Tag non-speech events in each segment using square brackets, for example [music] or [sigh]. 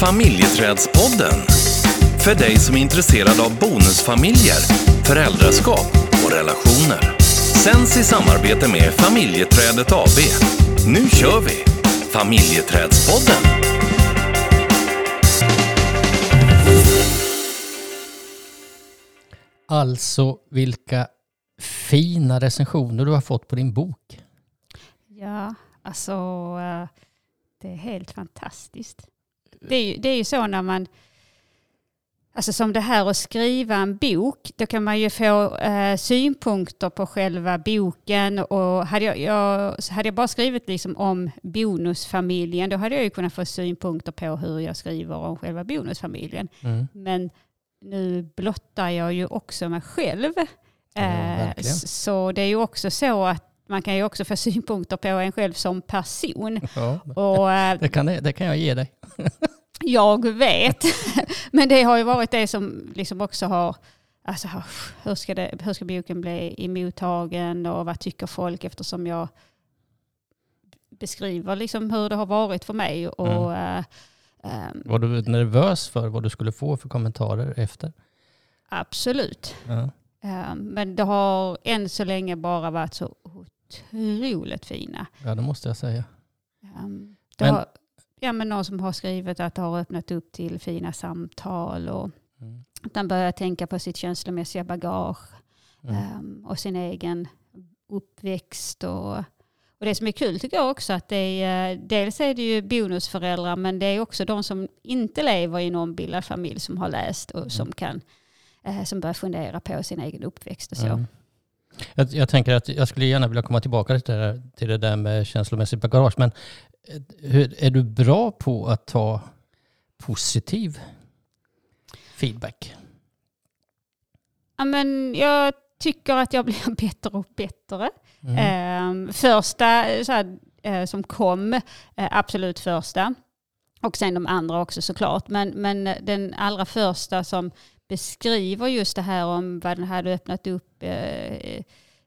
Familjeträdspodden. För dig som är intresserad av bonusfamiljer, föräldraskap och relationer. Sänds i samarbete med Familjeträdet AB. Nu kör vi! Familjeträdspodden. Alltså vilka fina recensioner du har fått på din bok. Ja, alltså eh, det är helt fantastiskt. Det är, ju, det är ju så när man, alltså som det här att skriva en bok, då kan man ju få eh, synpunkter på själva boken och hade jag, jag, hade jag bara skrivit liksom om bonusfamiljen, då hade jag ju kunnat få synpunkter på hur jag skriver om själva bonusfamiljen. Mm. Men nu blottar jag ju också mig själv. Ja, Eh, så det är ju också så att man kan ju också få [laughs] synpunkter på en själv som person. Ja, Och eh, det, kan, det kan jag ge dig. [laughs] jag vet, [laughs] men det har ju varit det som liksom också har, alltså hur ska, det, hur ska boken bli emottagen och vad tycker folk eftersom jag beskriver liksom hur det har varit för mig. Och, eh, ehm, Var du nervös för vad du skulle få för kommentarer efter? absolut. Ja. Eh, Men det har än så länge bara varit så otroligt fina. ja, det måste jag säga. Um, det Men- har, ja, men någon som har skrivit att det har öppnat upp till fina samtal och Mm. att man börjar tänka på sitt känslomässiga bagage Mm. um, och sin egen uppväxt. Och, och det som är kul tycker jag också att det är, eh, dels är det ju bonusföräldrar men det är också de som inte lever i en ombildad familj som har läst och som kan eh, som börjar fundera på sin egen uppväxt och så. Mm. Jag, jag tänker att jag skulle gärna vilja komma tillbaka till det där, till det där med känslomässigt bagage. Men hur, är du bra på att ta positiv feedback? Ja, men jag tycker att jag blir [laughs] bättre och bättre. Mm. Ehm, första så här, eh, som kom, eh, absolut första. Och sen de andra också såklart. Men, men den allra första som beskriver just det här om vad den hade öppnat upp eh,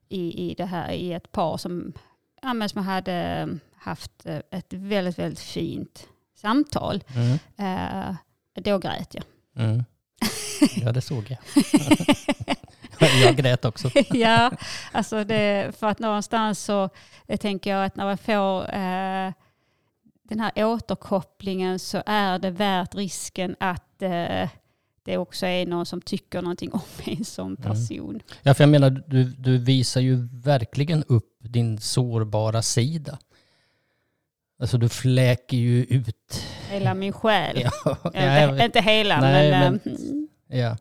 i, i det här i ett par som, ja, men som hade haft eh, ett väldigt, väldigt fint samtal. Mm. Eh, då grät jag. Mm. [laughs] Ja, det såg jag. [laughs] jag grät också. [laughs] ja, alltså det, för att någonstans så jag tänker jag att när man får eh, den här återkopplingen så är det värt risken att eh, det också är någon som tycker någonting [laughs] om mig som person. Ja, för jag menar, du, du visar ju verkligen upp din sårbara sida. Alltså du fläker ju ut. Hela min själ. [laughs] Ja, inte, inte hela Nej, men... men- eh, Ja.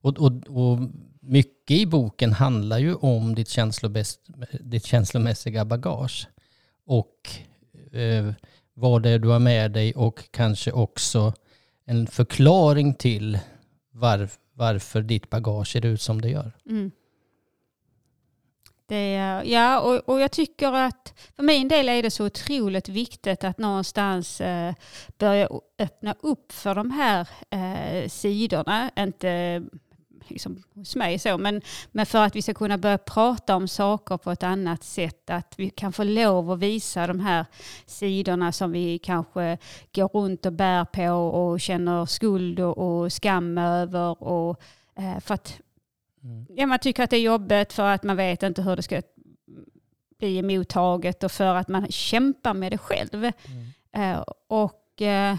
Och, och, och mycket i boken handlar ju om ditt, ditt känslomässiga bagage. Och eh, vad det är du har med dig och kanske också en förklaring till var, varför ditt bagage ser ut som det gör. Mm. Det, ja, och, och jag tycker att för min del är det så otroligt viktigt att någonstans eh, börja öppna upp för de här eh, sidorna. Inte liksom hos mig så, men, men för att vi ska kunna börja prata om saker på ett annat sätt. Att vi kan få lov att visa de här sidorna som vi kanske går runt och bär på och känner skuld och, och skam över. Och, eh, för att Mm. ja, man tycker att det är jobbigt för att man vet inte hur det ska bli emottaget och för att man kämpar med det själv. Mm. Eh, och eh,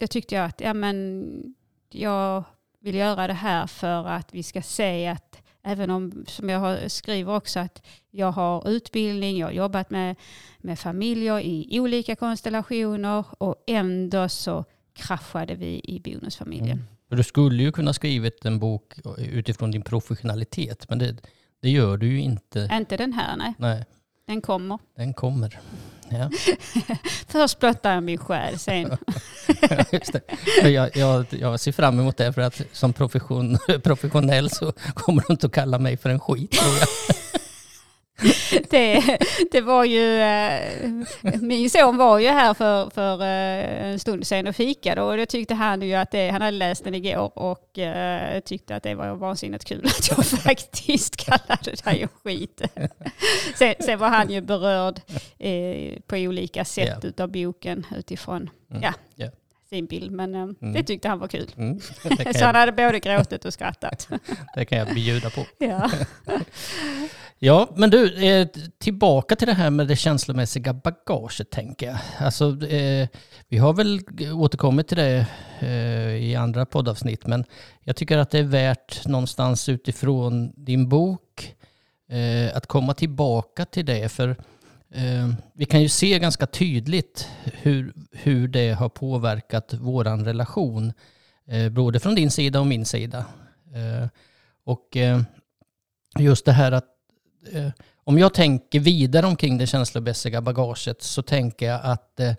jag tyckte jag att ja, men jag vill göra det här för att vi ska se att även om, som jag skriver också, att jag har utbildning, jag har jobbat med, med familjer i olika konstellationer och ändå så kraschade vi i bonusfamiljen. Mm. Du skulle ju kunna skrivit en bok utifrån din professionalitet, men det, det gör du ju inte. Inte den här, nej. Nej, Den kommer. den kommer. Ja, [laughs] Först blottar jag min själ, sen... [laughs] Men Jag, jag, jag ser fram emot det för att som profession, [laughs] professionell så kommer du inte att kalla mig för en skit tror jag. [laughs] det, det var ju, eh, min son var ju här för, för eh, en stund sedan och fikade och då tyckte han ju att det, han hade läst den igår och eh, tyckte att det var vansinnigt kul att jag [laughs] faktiskt kallade det en skit. [laughs] sen, sen var han ju berörd på olika sätt Ja. utav boken utifrån Mm. Ja. Ja. sin bild. Men eh, det tyckte han var kul. Mm. Så han hade både gråtit och skrattat. det kan jag bjuda på. ja. Ja, men du, eh, tillbaka till det här med det känslomässiga bagaget tänker jag. Alltså, eh, vi har väl återkommit till det eh, i andra poddavsnitt, men jag tycker att det är värt någonstans utifrån din bok eh, att komma tillbaka till det. För eh, vi kan ju se ganska tydligt hur, hur det har påverkat vår relation, eh, både från din sida och min sida. Eh, och eh, just det här att eh, om jag tänker vidare omkring det känslomässiga bagaget så tänker jag att eh,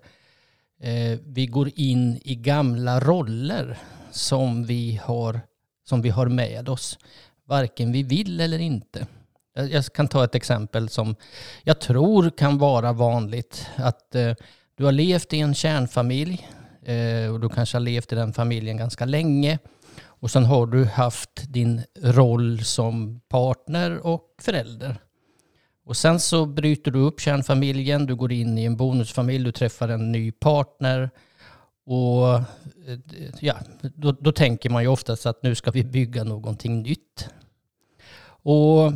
eh, vi går in i gamla roller som vi, har, som vi har med oss, varken vi vill eller inte. Jag jag kan ta ett exempel som jag tror kan vara vanligt. Att eh, du har levt i en kärnfamilj eh, och du kanske har levt i den familjen ganska länge. Och sen har du haft din roll som partner och förälder. Och sen så bryter du upp kärnfamiljen, du går in i en bonusfamilj, du träffar en ny partner. Och eh, ja, då, då tänker man ju oftast att nu ska vi bygga någonting nytt. Och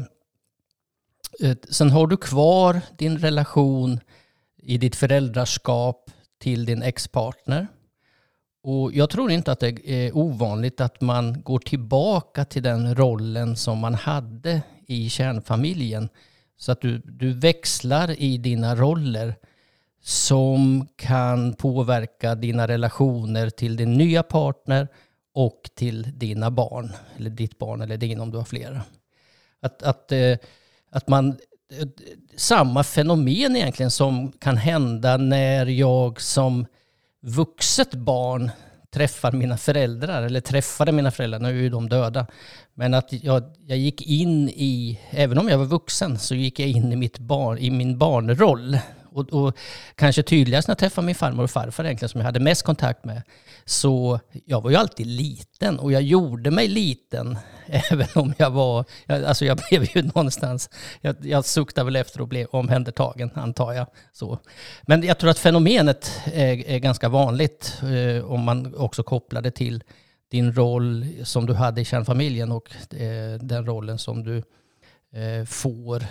eh, sen har du kvar din relation i ditt föräldraskap till din ex-partner. Och jag tror inte att det är ovanligt att man går tillbaka till den rollen som man hade i kärnfamiljen. Så att du, du växlar i dina roller som kan påverka dina relationer till din nya partner och till dina barn. Eller ditt barn eller din om du har flera. Att, att, eh, att man... Eh, samma fenomen egentligen som kan hända när jag som vuxet barn träffar mina föräldrar, eller träffade mina föräldrar, nu är ju de döda. Men att jag, jag gick in i, även om jag var vuxen, så gick jag in i, mitt barn, i min barnroll. Och, och kanske tydligast när jag träffade min farmor och farfar egentligen, som jag hade mest kontakt med. Så jag var ju alltid liten och jag gjorde mig liten, [laughs] även om jag var, jag, alltså jag [laughs] blev ju någonstans, jag, jag suktade väl efter att bli omhändertagen, antar jag. Så. Men jag tror att fenomenet är, är ganska vanligt eh, om man också kopplar det till din roll som du hade i kärnfamiljen och eh, den rollen som du eh, får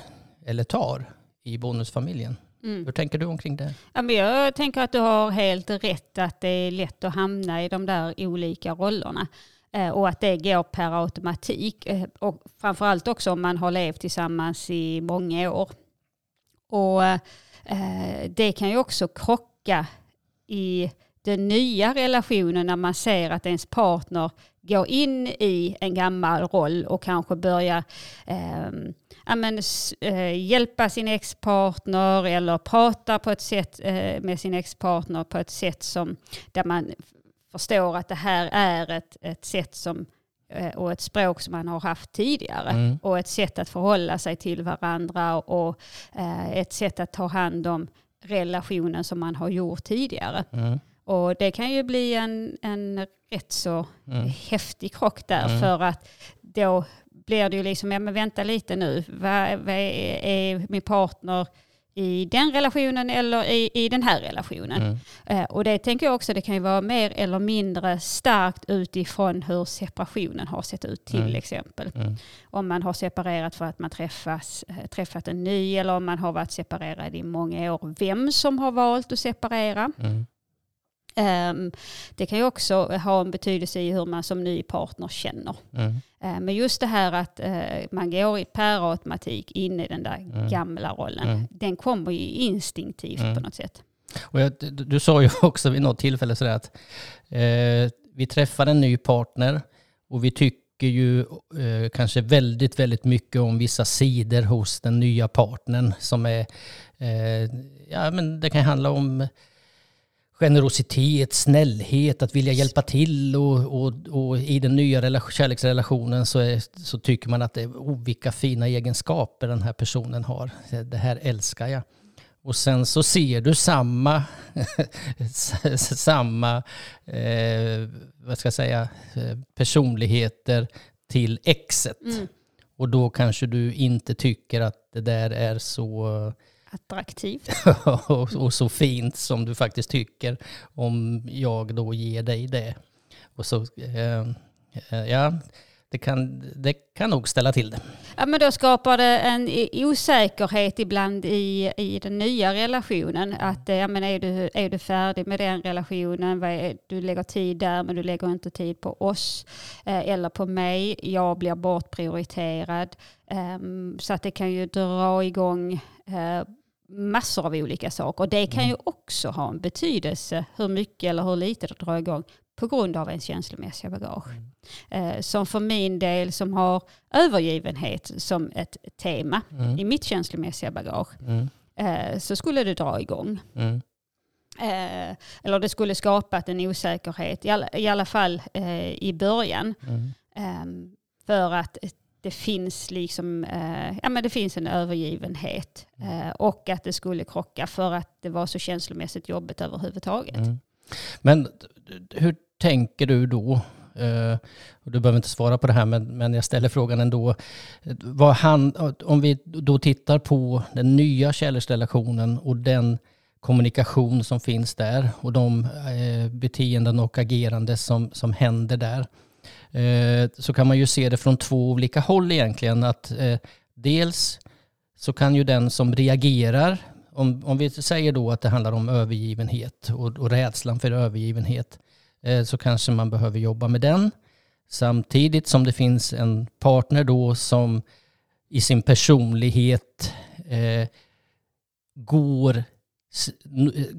eller tar i bonusfamiljen. Mm. Hur tänker du omkring det? Ja, men jag tänker att du har helt rätt att det är lätt att hamna i de där olika rollerna. Eh, och att det går per automatik. Eh, och framförallt också om man har levt tillsammans i många år. Och eh, det kan ju också krocka i den nya relationen när man ser att ens partner går in i en gammal roll och kanske börjar ja, men, eh, hjälpa sin ex-partner eller prata på ett sätt eh, med sin ex-partner på ett sätt som där man förstår att det här är ett, ett sätt som eh, och ett språk som man har haft tidigare Mm. och ett sätt att förhålla sig till varandra och ett sätt att ta hand om relationen som man har gjort tidigare. Mm. Och det kan ju bli en, en rätt så Mm. häftig krock där Mm. för att då blir det ju liksom, ja men vänta lite nu, vad, vad är, är min partner i den relationen eller i, i den här relationen? Mm. Eh, och det tänker jag också, det kan ju vara mer eller mindre starkt utifrån hur separationen har sett ut till Mm. exempel. Mm. Om man har separerat för att man träffas, eh, träffat en ny eller om man har varit separerad i många år. Vem som har valt att separera. Mm. Ehm, det kan ju också ha en betydelse i hur man som ny partner känner. Mm. Eh, Men just det här att eh, man går i per automatik in i den där Mm. gamla rollen. Mm. Den kommer ju instinktivt Mm. på något sätt. Och jag, du, du sa ju [laughs] också vid något tillfälle sådär att eh, vi träffar en ny partner och vi tycker ju eh, kanske väldigt, väldigt mycket om vissa sidor hos den nya partnern som är, eh, ja men det kan handla om generositet, snällhet, att vilja hjälpa till och, och, och i den nya relation, kärleksrelationen så, är, så tycker man att det är oh, vilka fina egenskaper den här personen har. Det här älskar jag. Och sen så ser du samma, [laughs] samma eh, vad ska jag säga, personligheter till exet. Mm. Och då kanske du inte tycker att det där är så attraktivt. [laughs] och, och så fint som du faktiskt tycker om jag då ger dig det. Och så, eh, eh, ja, det kan, det kan nog ställa till det. Ja, men då skapar det en osäkerhet ibland i, i den nya relationen. Att ja, men är, du, är du färdig med den relationen? Är, du lägger tid där men du lägger inte tid på oss eh, eller på mig. Jag blir bortprioriterad. Um, så att det kan ju dra igång uh, massor av olika saker. Och det kan ju också ha en betydelse hur mycket eller hur lite det drar igång på grund av ens känslomässiga bagage. Mm. Eh, som för min del som har övergivenhet som ett tema mm. i mitt känslomässiga bagage mm. eh, så skulle det dra igång. Mm. Eh, eller det skulle skapat en osäkerhet, i alla, i alla fall i början. Mm. Ehm, för att det finns, liksom, eh, ja, men det finns en övergivenhet mm. eh, och att det skulle krocka för att det var så känslomässigt jobbigt överhuvudtaget. Mm. Men hur tänker du då? Uh, du behöver inte svara på det här, men, men jag ställer frågan ändå. Vad han, om vi då tittar på den nya kärleksrelationen och den kommunikation som finns där och de uh, beteenden och agerande som, som händer där. Eh, så kan man ju se det från två olika håll egentligen. Att eh, dels så kan ju den som reagerar om, om vi säger då att det handlar om övergivenhet och, och rädslan för övergivenhet eh, så kanske man behöver jobba med den. Samtidigt som det finns en partner då som i sin personlighet eh, går,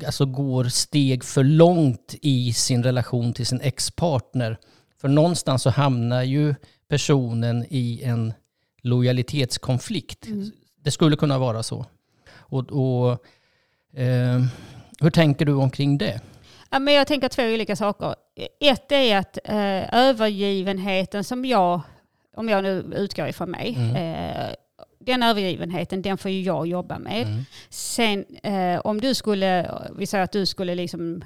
alltså går steg för långt i sin relation till sin ex-partner. För någonstans så hamnar ju personen i en lojalitetskonflikt. Mm. Det skulle kunna vara så. Och, och eh, hur tänker du omkring det? Ja, men jag tänker två olika saker. Ett är att eh, övergivenheten som jag, om jag nu utgår ifrån mig, mm. eh, den övergivenheten den får ju jag jobba med. Mm. Sen eh, om du skulle, vi säger att du skulle liksom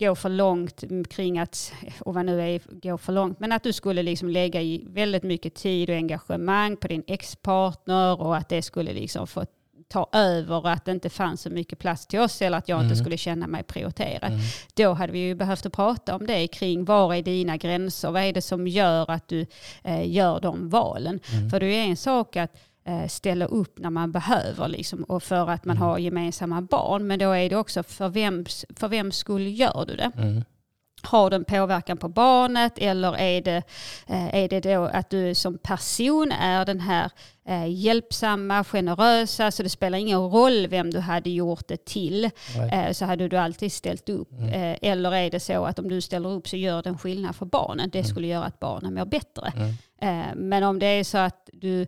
gå för långt kring att, och vad nu är gå för långt, men att du skulle liksom lägga i väldigt mycket tid och engagemang på din ex-partner och att det skulle liksom få ta över att det inte fanns så mycket plats till oss eller att jag mm. inte skulle känna mig prioriterad. Mm. Då hade vi ju behövt prata om det kring var är dina gränser? Vad är det som gör att du eh, gör de valen? Mm. För det är en sak att eh, ställa upp när man behöver liksom, och för att man mm. har gemensamma barn. Men då är det också för vem, för vem skull gör du det? Mm. Har den påverkan på barnet eller är det, eh, är det då att du som person är den här eh, hjälpsamma, generösa, så det spelar ingen roll vem du hade gjort det till, eh, så hade du alltid ställt upp. Mm. eller är det så att om du ställer upp så gör det en skillnad för barnen, det mm. skulle göra att barnen mår bättre. Mm. men om det är så att du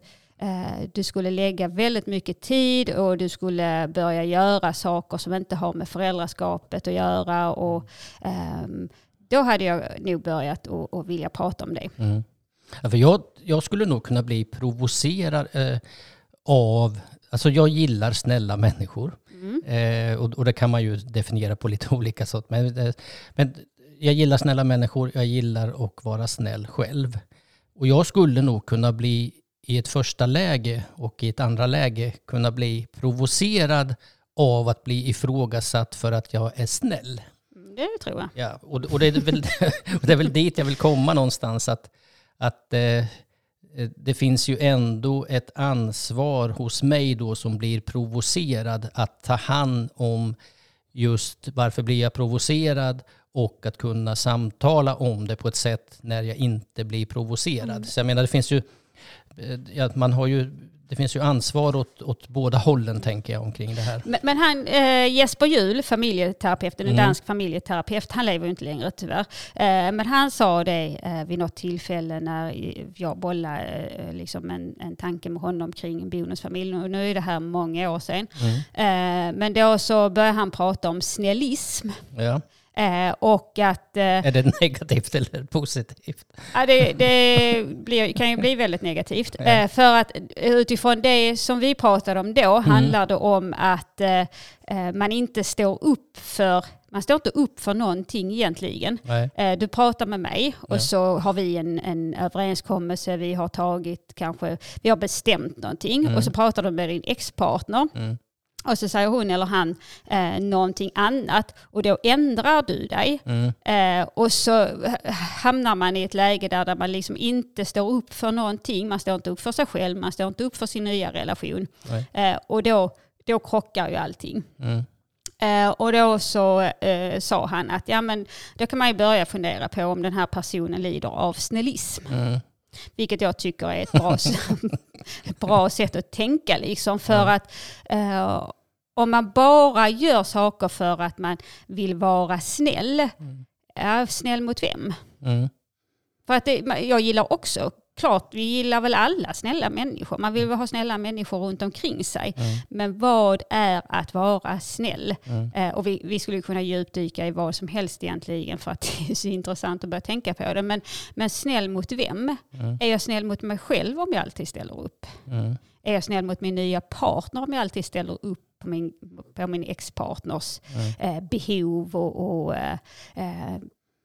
du skulle lägga väldigt mycket tid och du skulle börja göra saker som inte har med föräldraskapet att göra. Och, um, då hade jag nog börjat att vilja prata om det. Mm. Ja, för jag, jag, skulle nog kunna bli provocerad eh, av, alltså jag gillar snälla människor. Mm. Eh, och, och, det kan man ju definiera på lite [laughs] olika sätt. Men, eh, men jag gillar snälla människor, jag gillar att vara snäll själv. Och jag skulle nog kunna bli i ett första läge och i ett andra läge kunna bli provocerad av att bli ifrågasatt för att jag är snäll det tror jag. Ja, och, och det, är väl, [laughs] det är väl dit jag vill komma någonstans. Att, att eh, det finns ju ändå ett ansvar hos mig då som blir provocerad att ta hand om just varför blir jag provocerad och att kunna samtala om det på ett sätt när jag inte blir provocerad. Mm. Så jag menar det finns ju, ja, man har ju det finns ju ansvar åt, åt båda hållen tänker jag omkring det här. Men, men han, eh, Jesper Juhl, familjeterapeuten, en mm. dansk familjeterapeut, han lever ju inte längre tyvärr. Eh, men han sa det eh, vid något tillfälle när jag bollade eh, liksom en, en tanke med honom kring bonusfamilj. Och nu är det här många år sedan. Mm. Eh, men då så började han prata om snällism. Ja. Eh, och att, eh, är det negativt eller positivt? Ja, det, det blir, kan ju bli väldigt negativt. Eh, för att utifrån det som vi pratade om då mm. handlar det om att eh, eh, man inte står upp för man står inte upp för någonting egentligen. Nej. Du pratar med mig och ja. så har vi en, en överenskommelse, vi har tagit kanske, vi har bestämt någonting mm. och så pratar du med din ex-partner. Mm. Och så säger hon eller han eh, någonting annat och då ändrar du dig. Mm. Eh, och så hamnar man i ett läge där, där man liksom inte står upp för någonting. Man står inte upp för sig själv, man står inte upp för sin nya relation. Eh, och då, då krockar ju allting. Mm. Eh, och då så eh, sa han att ja, men då kan man ju börja fundera på om den här personen lider av snällism. Mm. Vilket jag tycker är ett bra, [laughs] ett bra sätt att tänka. Liksom, för att eh, om man bara gör saker för att man vill vara snäll, ja, snäll mot vem? Mm. För att det, jag gillar också, klart vi gillar väl alla snälla människor. Man vill väl ha snälla människor runt omkring sig. Men vad är att vara snäll? Eh, och vi, vi skulle kunna djupdyka i vad som helst egentligen för att [laughs] det är så intressant att börja tänka på det. Men, men snäll mot vem? Är jag snäll mot mig själv om jag alltid ställer upp? Mm. Är jag snäll mot min nya partner om jag alltid ställer upp på min, på min ex-partners eh, behov? Och, och, eh, eh,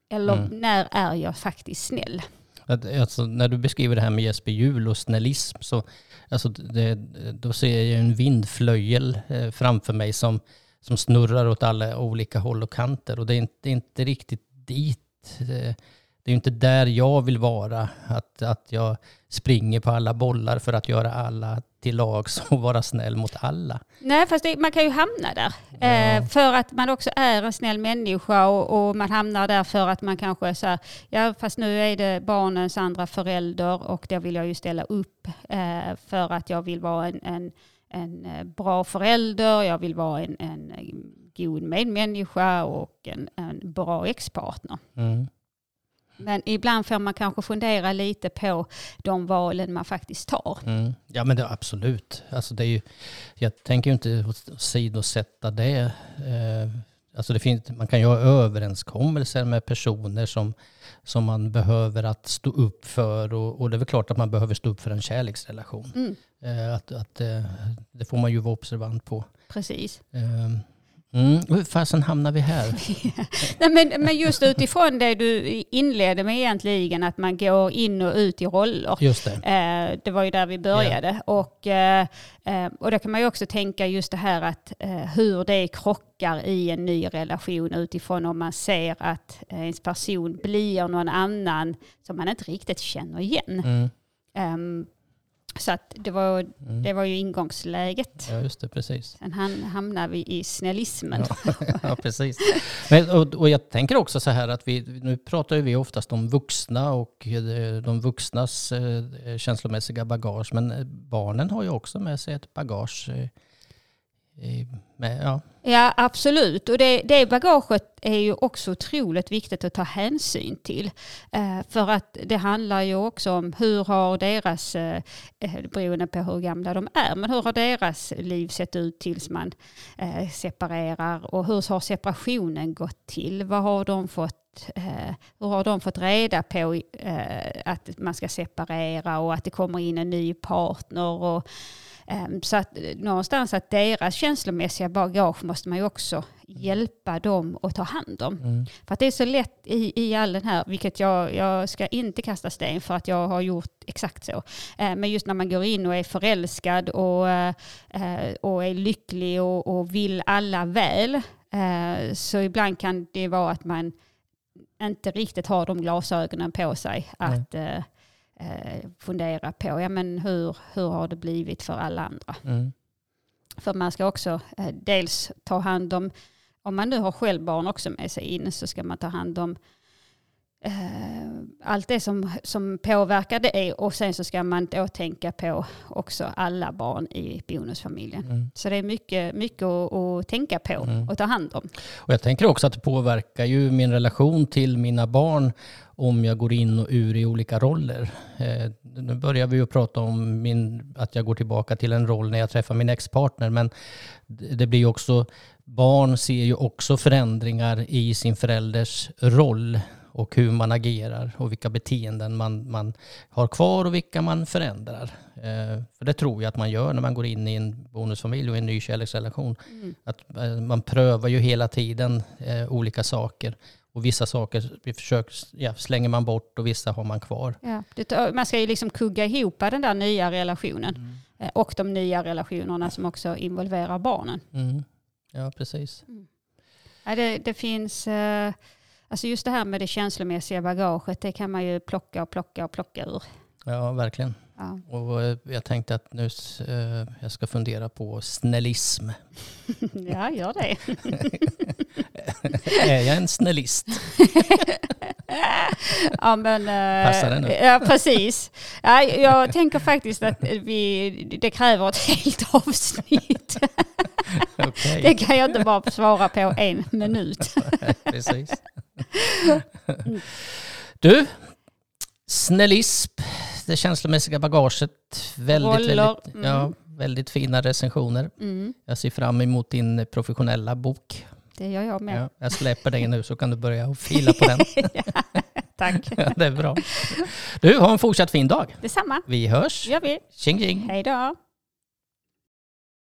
eller Mm. när är jag faktiskt snäll? Alltså, när du beskriver det här med Jesper Juhl och snällism så alltså, det, då ser jag en vindflöjel eh, framför mig som, som snurrar åt alla olika håll och kanter. Och det är inte, det är inte riktigt dit. Eh, det är ju inte där jag vill vara. Att, att jag springer på alla bollar för att göra alla till lags [laughs] och vara snäll mot alla. Nej, fast det, man kan ju hamna där. Eh, för att man också är en snäll människa och, och man hamnar där för att man kanske så här, ja fast nu är det barnens andra förälder och då vill jag ju ställa upp eh, för att jag vill vara en, en, en eh, bra förälder, jag vill vara en, en god medmänniska och en, en bra ex-partner. Mm. Men ibland får man kanske fundera lite på de valen man faktiskt tar. Mm. Ja men det absolut. Alltså det är ju, jag tänker ju inte sidosätta det. Eh, alltså det finns, man kan ju ha överenskommelser med personer som, som man behöver att stå upp för. Och, och det är väl klart att man behöver stå upp för en kärleksrelation. Mm, Eh, att, att, eh, det får man ju vara observant på. precis. Mm. Hur fasen hamnar vi här? [laughs] Nej, men, men just utifrån det du inledde med egentligen, att man går in och ut i roller. Just det. Eh, det var ju där vi började. Och, eh, eh, och då kan man ju också tänka just det här att eh, hur det krockar i en ny relation utifrån om man ser att eh, ens person blir någon annan som man inte riktigt känner igen. Mm. Ehm, så att det, var, Mm. det var ju ingångsläget. Ja just det, precis. Sen han, hamnar vi i snällismen. [laughs] ja, precis. Men, och, och jag tänker också så här att vi, nu pratar ju vi oftast om vuxna och eh, de vuxnas eh, känslomässiga bagage, men eh, barnen har ju också med sig ett bagage. Eh, med, ja. Ja, absolut. Och det, det bagaget är ju också otroligt viktigt att ta hänsyn till. Eh, för att det handlar ju också om hur har deras, eh, eh, beroende på hur gamla de är, men hur har deras liv sett ut tills man eh, separerar och hur har separationen gått till? Vad har de fått eh, hur har de fått reda på eh, att man ska separera och att det kommer in en ny partner? Och, ehm, Så att någonstans att deras känslomässiga bagage måste man ju också hjälpa dem att ta hand om. Mm. För att det är så lätt i, i all den här, vilket jag, jag ska inte kasta sten för att jag har gjort exakt så. Eh, Men just när man går in och är förälskad och, eh, och är lycklig och, och vill alla väl, eh, så ibland kan det vara att man inte riktigt har de glasögonen på sig att eh, eh, fundera på ja, men hur, hur har det blivit för alla andra. Mm. För man ska också eh, dels ta hand om, om man nu har själv barn också med sig in, så ska man ta hand om eh, allt det som, som påverkar det och sen så ska man då tänka på också alla barn i bonusfamiljen. Mm. Så det är mycket, mycket att, att tänka på Mm. och ta hand om. Och jag tänker också att det påverkar ju min relation till mina barn om jag går in och ur i olika roller. Eh, nu börjar vi ju prata om min, att jag går tillbaka till en roll när jag träffar min ex-partner, men det det blir ju också, barn ser ju också förändringar i sin förälders roll och hur man agerar och vilka beteenden man, man har kvar och vilka man förändrar. Eh, för det tror jag att man gör när man går in i en bonusfamilj och en ny kärleksrelation. Mm. Att eh, man prövar ju hela tiden eh, olika saker. Och vissa saker vi försöker, ja, slänger man bort och vissa har man kvar. Ja, det, man ska ju liksom kugga ihop den där nya relationen Mm. eh, och de nya relationerna som också involverar barnen. Mm. Ja, precis. Ja, det, det finns, eh, alltså just det här med det känslomässiga bagaget, det kan man ju plocka och plocka och plocka ur. Ja, verkligen. Ja. Och eh, jag tänkte att nu eh, jag ska fundera på snällism. [laughs] ja, gör det. [laughs] är jag en snällist? [laughs] ja, men, eh, Passar det nu? Ja, precis. Ja, jag tänker faktiskt att vi, det kräver ett helt avsnitt. Okej, Det kan jag inte bara svara på en minut. precis. [laughs] Du, snällism, det känslomässiga bagaget. Väldigt, Roller, väldigt, mm. ja, väldigt fina recensioner. Mm, Jag ser fram emot din professionella bok. det gör jag med. Ja, jag släpper dig nu så kan du börja fila på den. [laughs] Tack. [laughs] Ja, det är bra. Du, ha en fortsatt fin dag. Detsamma. Vi hörs. gör vi. Tjing tjing. Hej då.